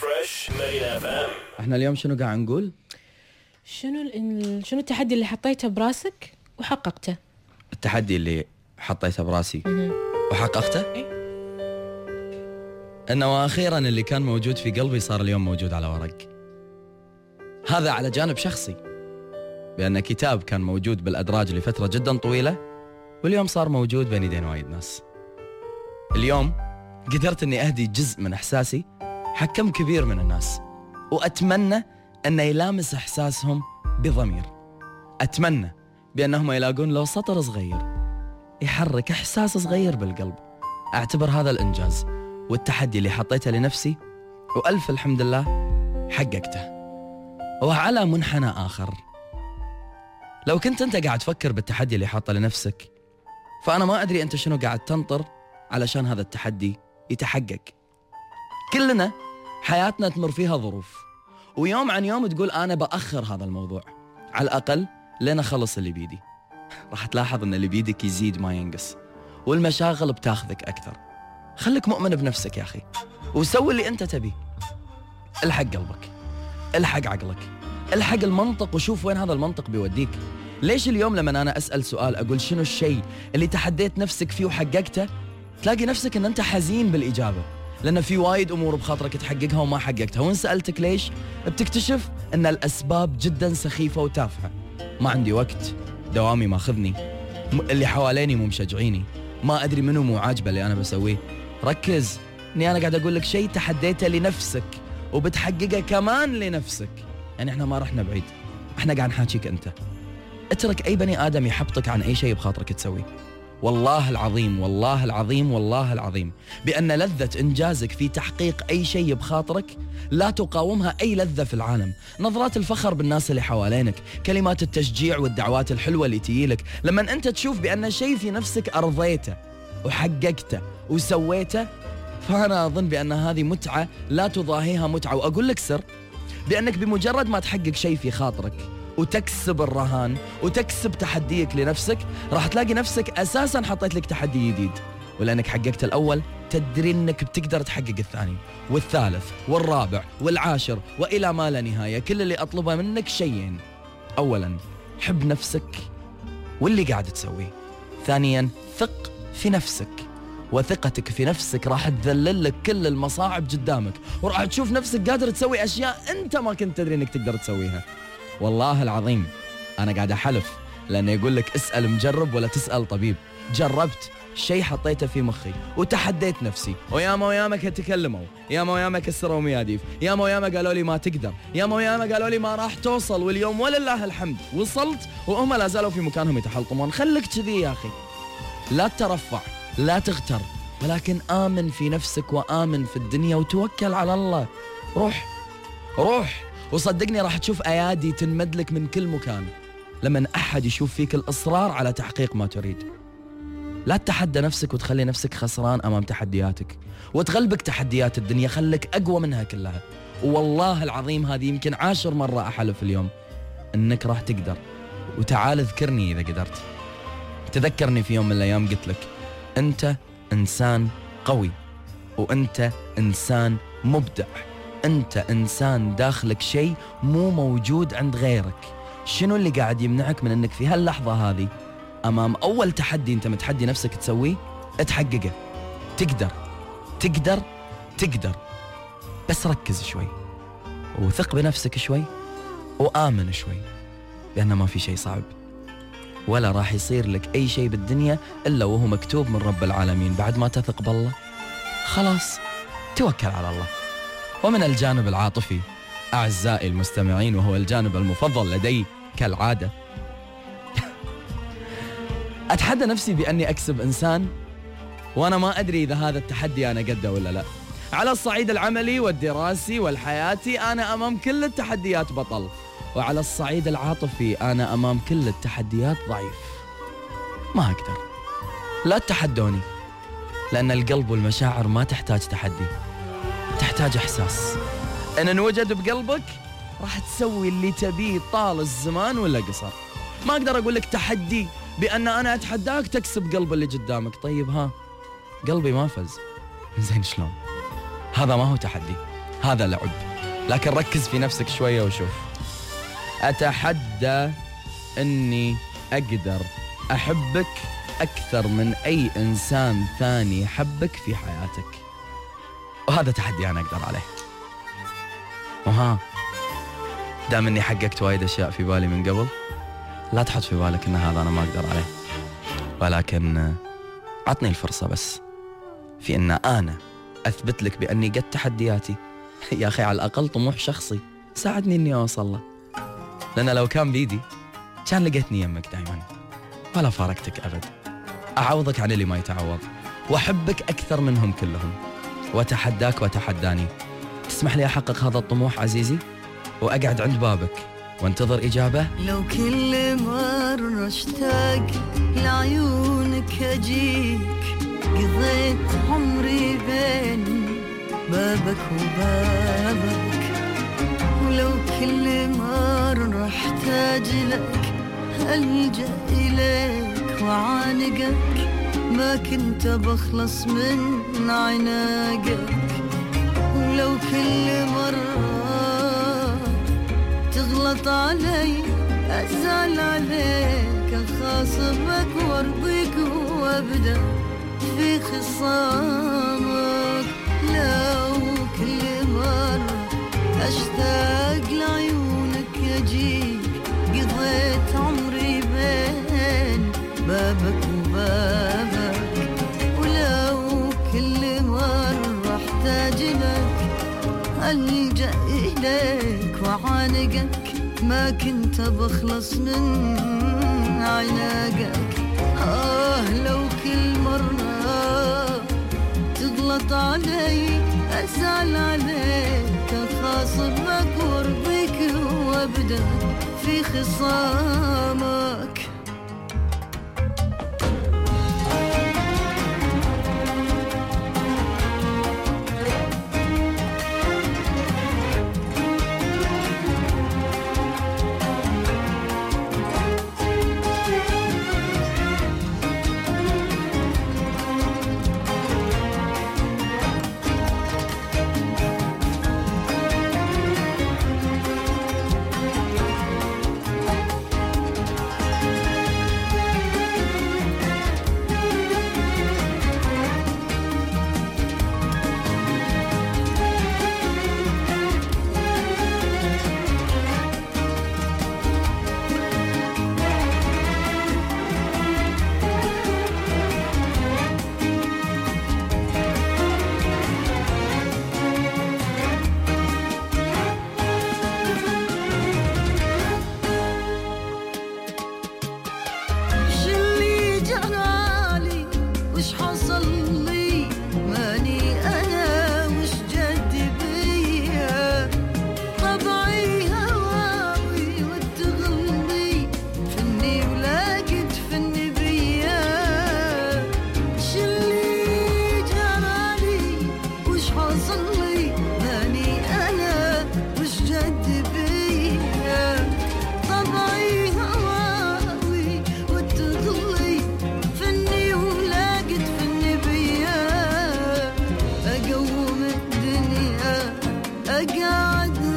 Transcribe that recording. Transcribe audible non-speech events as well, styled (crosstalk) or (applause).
فريش اف ام إحنا اليوم شنو قاعد نقول؟ شنو ال- شنو التحدي اللي حطيته براسك وحققته؟ التحدي اللي حطيته براسي وحققته إيه. إنه وأخيرا اللي كان موجود في قلبي صار اليوم موجود على ورق هذا على جانب شخصي بأن كتاب كان موجود بالأدراج لفترة جدا طويلة واليوم صار موجود بين يدين وايد ناس اليوم قدرت إني أهدي جزء من إحساسي حق كم كبير من الناس. وأتمنى انه يلامس إحساسهم بضمير. أتمنى بأنهم يلاقون لو سطر صغير يحرك إحساس صغير بالقلب. أعتبر هذا الإنجاز والتحدي اللي حطيته لنفسي وألف الحمد لله حققته. وعلى منحنى آخر لو كنت أنت قاعد تفكر بالتحدي اللي حاطه لنفسك فأنا ما أدري أنت شنو قاعد تنطر علشان هذا التحدي يتحقق. كلنا حياتنا تمر فيها ظروف. ويوم عن يوم تقول أنا بأخر هذا الموضوع. على الأقل لين أخلص اللي بيدي. راح تلاحظ إن اللي بيدك يزيد ما ينقص. والمشاغل بتاخذك أكثر. خليك مؤمن بنفسك يا أخي. وسوي اللي أنت تبيه الحق قلبك. الحق عقلك. الحق المنطق وشوف وين هذا المنطق بيوديك. ليش اليوم لما أنا أسأل سؤال أقول شنو الشيء اللي تحديت نفسك فيه وحققته تلاقي نفسك إن أنت حزين بالإجابة. لأن في وايد أمور بخاطرك تحققها وما حققتها. وإن سألتك ليش؟ بتكتشف أن الأسباب جدا سخيفة وتافهة. ما عندي وقت دوامي ماخذني اللي حواليني مو مشجعيني ما أدري منو مو عاجبه اللي أنا بسويه. ركز إني أنا قاعد أقول لك شيء تحديته لنفسك وبتحققه كمان لنفسك. يعني إحنا ما رحنا بعيد. إحنا قاعد نحاكيك أنت. اترك أي بني آدم يحبطك عن أي شيء بخاطرك تسويه. والله العظيم والله العظيم والله العظيم. بأن لذة إنجازك في تحقيق أي شيء بخاطرك لا تقاومها أي لذة في العالم. نظرات الفخر بالناس اللي حوالينك كلمات التشجيع والدعوات الحلوة اللي تجيلك لما أنت تشوف بأن شيء في نفسك أرضيته وحققته وسويته فأنا أظن بأن هذه متعة لا تضاهيها متعة. وأقول لك سر بأنك بمجرد ما تحقق شيء في خاطرك وتكسب الرهان وتكسب تحديك لنفسك راح تلاقي نفسك أساسا حطيت لك تحدي جديد. ولأنك حققت الأول تدري إنك بتقدر تحقق الثاني. والثالث والرابع والعاشر وإلى ما لا نهاية. كل اللي أطلبه منك شيئين اولا حب نفسك واللي قاعد تسويه. ثانيا ثق في نفسك. وثقتك في نفسك راح تذلل لك كل المصاعب قدامك. وراح تشوف نفسك قادر تسوي أشياء أنت ما كنت تدري إنك تقدر تسويها. والله العظيم أنا قاعد أحلف لأنه يقول لك اسأل مجرب ولا تسأل طبيب. جربت شيء حطيته في مخي وتحديت نفسي. وياما وياما تكلموا ياما وياما كسروا مياديف ياما وياما قالوا لي ما تقدر ياما وياما قالوا لي ما راح توصل واليوم ولله الحمد. وصلت وهم لا زالوا في مكانهم يتحلطمون خليك كذي يا أخي. لا ترفع لا تغتر ولكن آمن في نفسك وآمن في الدنيا وتوكل على الله. روح روح. وصدقني راح تشوف أيادي تنمد لك من كل مكان. لما أحد يشوف فيك الإصرار على تحقيق ما تريد. لا تتحدى نفسك وتخلي نفسك خسران أمام تحدياتك. وتغلبك تحديات الدنيا خلك أقوى منها كلها. والله العظيم هذه يمكن عاشر مرة أحلف اليوم. أنك راح تقدر. وتعال اذكرني إذا قدرت. تذكرني في يوم من الأيام قلت لك أنت إنسان قوي. وأنت إنسان مبدع. أنت إنسان داخلك شيء مو موجود عند غيرك. شنو اللي قاعد يمنعك من أنك في هاللحظة هذه؟ أمام أول تحدي أنت متحدي نفسك تسويه تحققه. تقدر. تقدر. تقدر. بس ركز شوي. وثق بنفسك شوي. وآمن شوي. لأنه ما في شيء صعب. ولا راح يصير لك أي شيء بالدنيا إلا وهو مكتوب من رب العالمين. بعد ما تثق بالله. خلاص. توكل على الله. ومن الجانب العاطفي أعزائي المستمعين وهو الجانب المفضل لدي كالعادة. (laughs) أتحدى نفسي بأني أكسب إنسان وأنا ما أدري إذا هذا التحدي أنا قده ولا لا. على الصعيد العملي والدراسي والحياتي أنا أمام كل التحديات بطل. وعلى الصعيد العاطفي أنا أمام كل التحديات ضعيف. ما أقدر. لا تتحدوني لأن القلب والمشاعر ما تحتاج تحدي. تحتاج إحساس. إن انوجد بقلبك؟ راح تسوي اللي تبيه طال الزمان ولا قصر. ما أقدر أقول لك تحدي بأن أنا أتحداك تكسب قلب اللي قدامك. طيب ها قلبي ما فز. (laughs) زين شلون؟ هذا ما هو تحدي هذا لعب. لكن ركز في نفسك شوية وشوف. أتحدى أني أقدر أحبك أكثر من أي إنسان ثاني يحبك في حياتك. وهذا تحدي أنا أقدر عليه. وها دام إني حققت وايد أشياء في بالي من قبل لا تحط في بالك إن هذا أنا ما أقدر عليه. ولكن عطني الفرصة بس. في إن أنا أثبت لك بأني قد تحدياتي. يا أخي على الأقل طموح شخصي ساعدني إني أوصل له. لأن لو كان بيدي كان لقيتني يمك دائما ولا فارقتك أبد. أعوضك عن اللي ما يتعوض. وأحبك أكثر منهم كلهم. واتحداك وتحداني تسمح لي أحقق هذا الطموح عزيزي؟ وأقعد عند بابك وانتظر إجابة. لو كل مرة اشتاق لعيونك أجيك قضيت عمري بين بابك وبابك. ولو كل مرة احتاج لك ألجأ إليك وعانقك ما كنت بخلص من عناقك. ولو كل مرة تغلط علي أزعل عليك. أخاصمك وأرضيك وأبدأ في خصامك. لو كل مرة أشتاق لعيونك أجيك قضيت عمري بين بابك. ألجأ إليك وعانقك ما كنت بخلص من عناقك آه لو كل مرة تغلط علي أزعل عليك أخاصمك وأرضيك وأبدأ في خصامك ich heute. God.